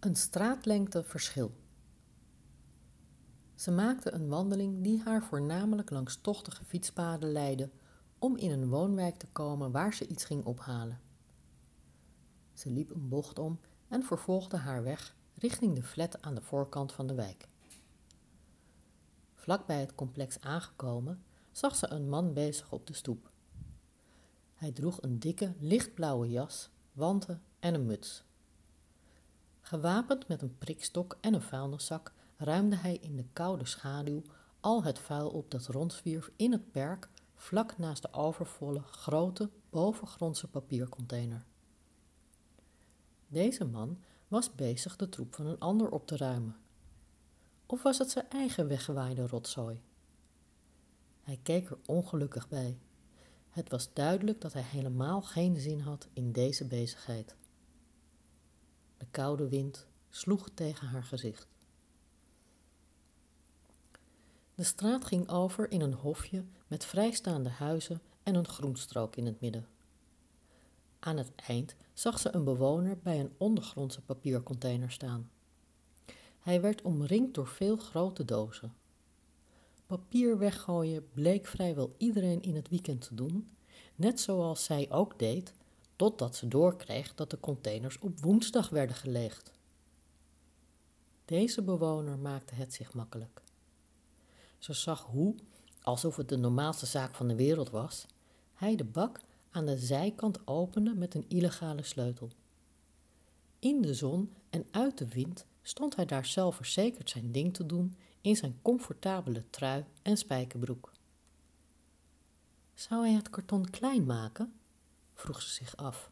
Een straatlengte verschil. Ze maakte een wandeling die haar voornamelijk langs tochtige fietspaden leidde om in een woonwijk te komen waar ze iets ging ophalen. Ze liep een bocht om en vervolgde haar weg richting de flat aan de voorkant van de wijk. Vlak bij het complex aangekomen zag ze een man bezig op de stoep. Hij droeg een dikke, lichtblauwe jas, wanten en een muts. Gewapend met een prikstok en een vuilniszak ruimde hij in de koude schaduw al het vuil op dat rondzwierf in het perk vlak naast de overvolle, grote, bovengrondse papiercontainer. Deze man was bezig de troep van een ander op te ruimen. Of was het zijn eigen weggewaaide rotzooi? Hij keek er ongelukkig bij. Het was duidelijk dat hij helemaal geen zin had in deze bezigheid. De koude wind sloeg tegen haar gezicht. De straat ging over in een hofje met vrijstaande huizen en een groenstrook in het midden. Aan het eind zag ze een bewoner bij een ondergrondse papiercontainer staan. Hij werd omringd door veel grote dozen. Papier weggooien bleek vrijwel iedereen in het weekend te doen, net zoals zij ook deed, totdat ze doorkreeg dat de containers op woensdag werden gelegd. Deze bewoner maakte het zich makkelijk. Ze zag hoe, alsof het de normaalste zaak van de wereld was, hij de bak aan de zijkant opende met een illegale sleutel. In de zon en uit de wind stond hij daar zelfverzekerd zijn ding te doen in zijn comfortabele trui en spijkerbroek. Zou hij het karton klein maken? Vroeg ze zich af.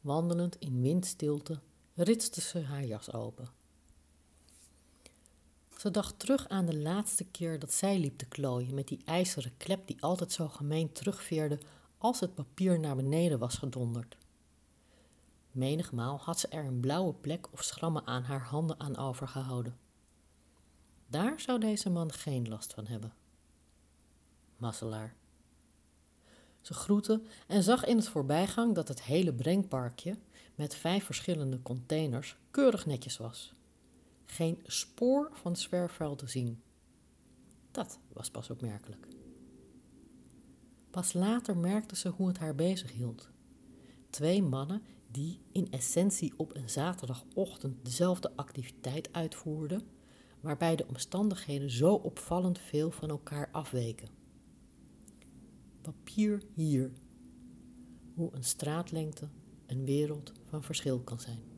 Wandelend in windstilte ritste ze haar jas open. Ze dacht terug aan de laatste keer dat zij liep te klooien met die ijzeren klep die altijd zo gemeen terugveerde als het papier naar beneden was gedonderd. Menigmaal had ze er een blauwe plek of schrammen aan haar handen aan overgehouden. Daar zou deze man geen last van hebben. Masselaar. Ze groette en zag in het voorbijgang dat het hele brengparkje met vijf verschillende containers keurig netjes was. Geen spoor van zwerfvuil te zien. Dat was pas opmerkelijk. Pas later merkte ze hoe het haar bezig hield. Twee mannen die in essentie op een zaterdagochtend dezelfde activiteit uitvoerden, waarbij de omstandigheden zo opvallend veel van elkaar afweken. Papier hier. Hoe een straatlengte een wereld van verschil kan zijn.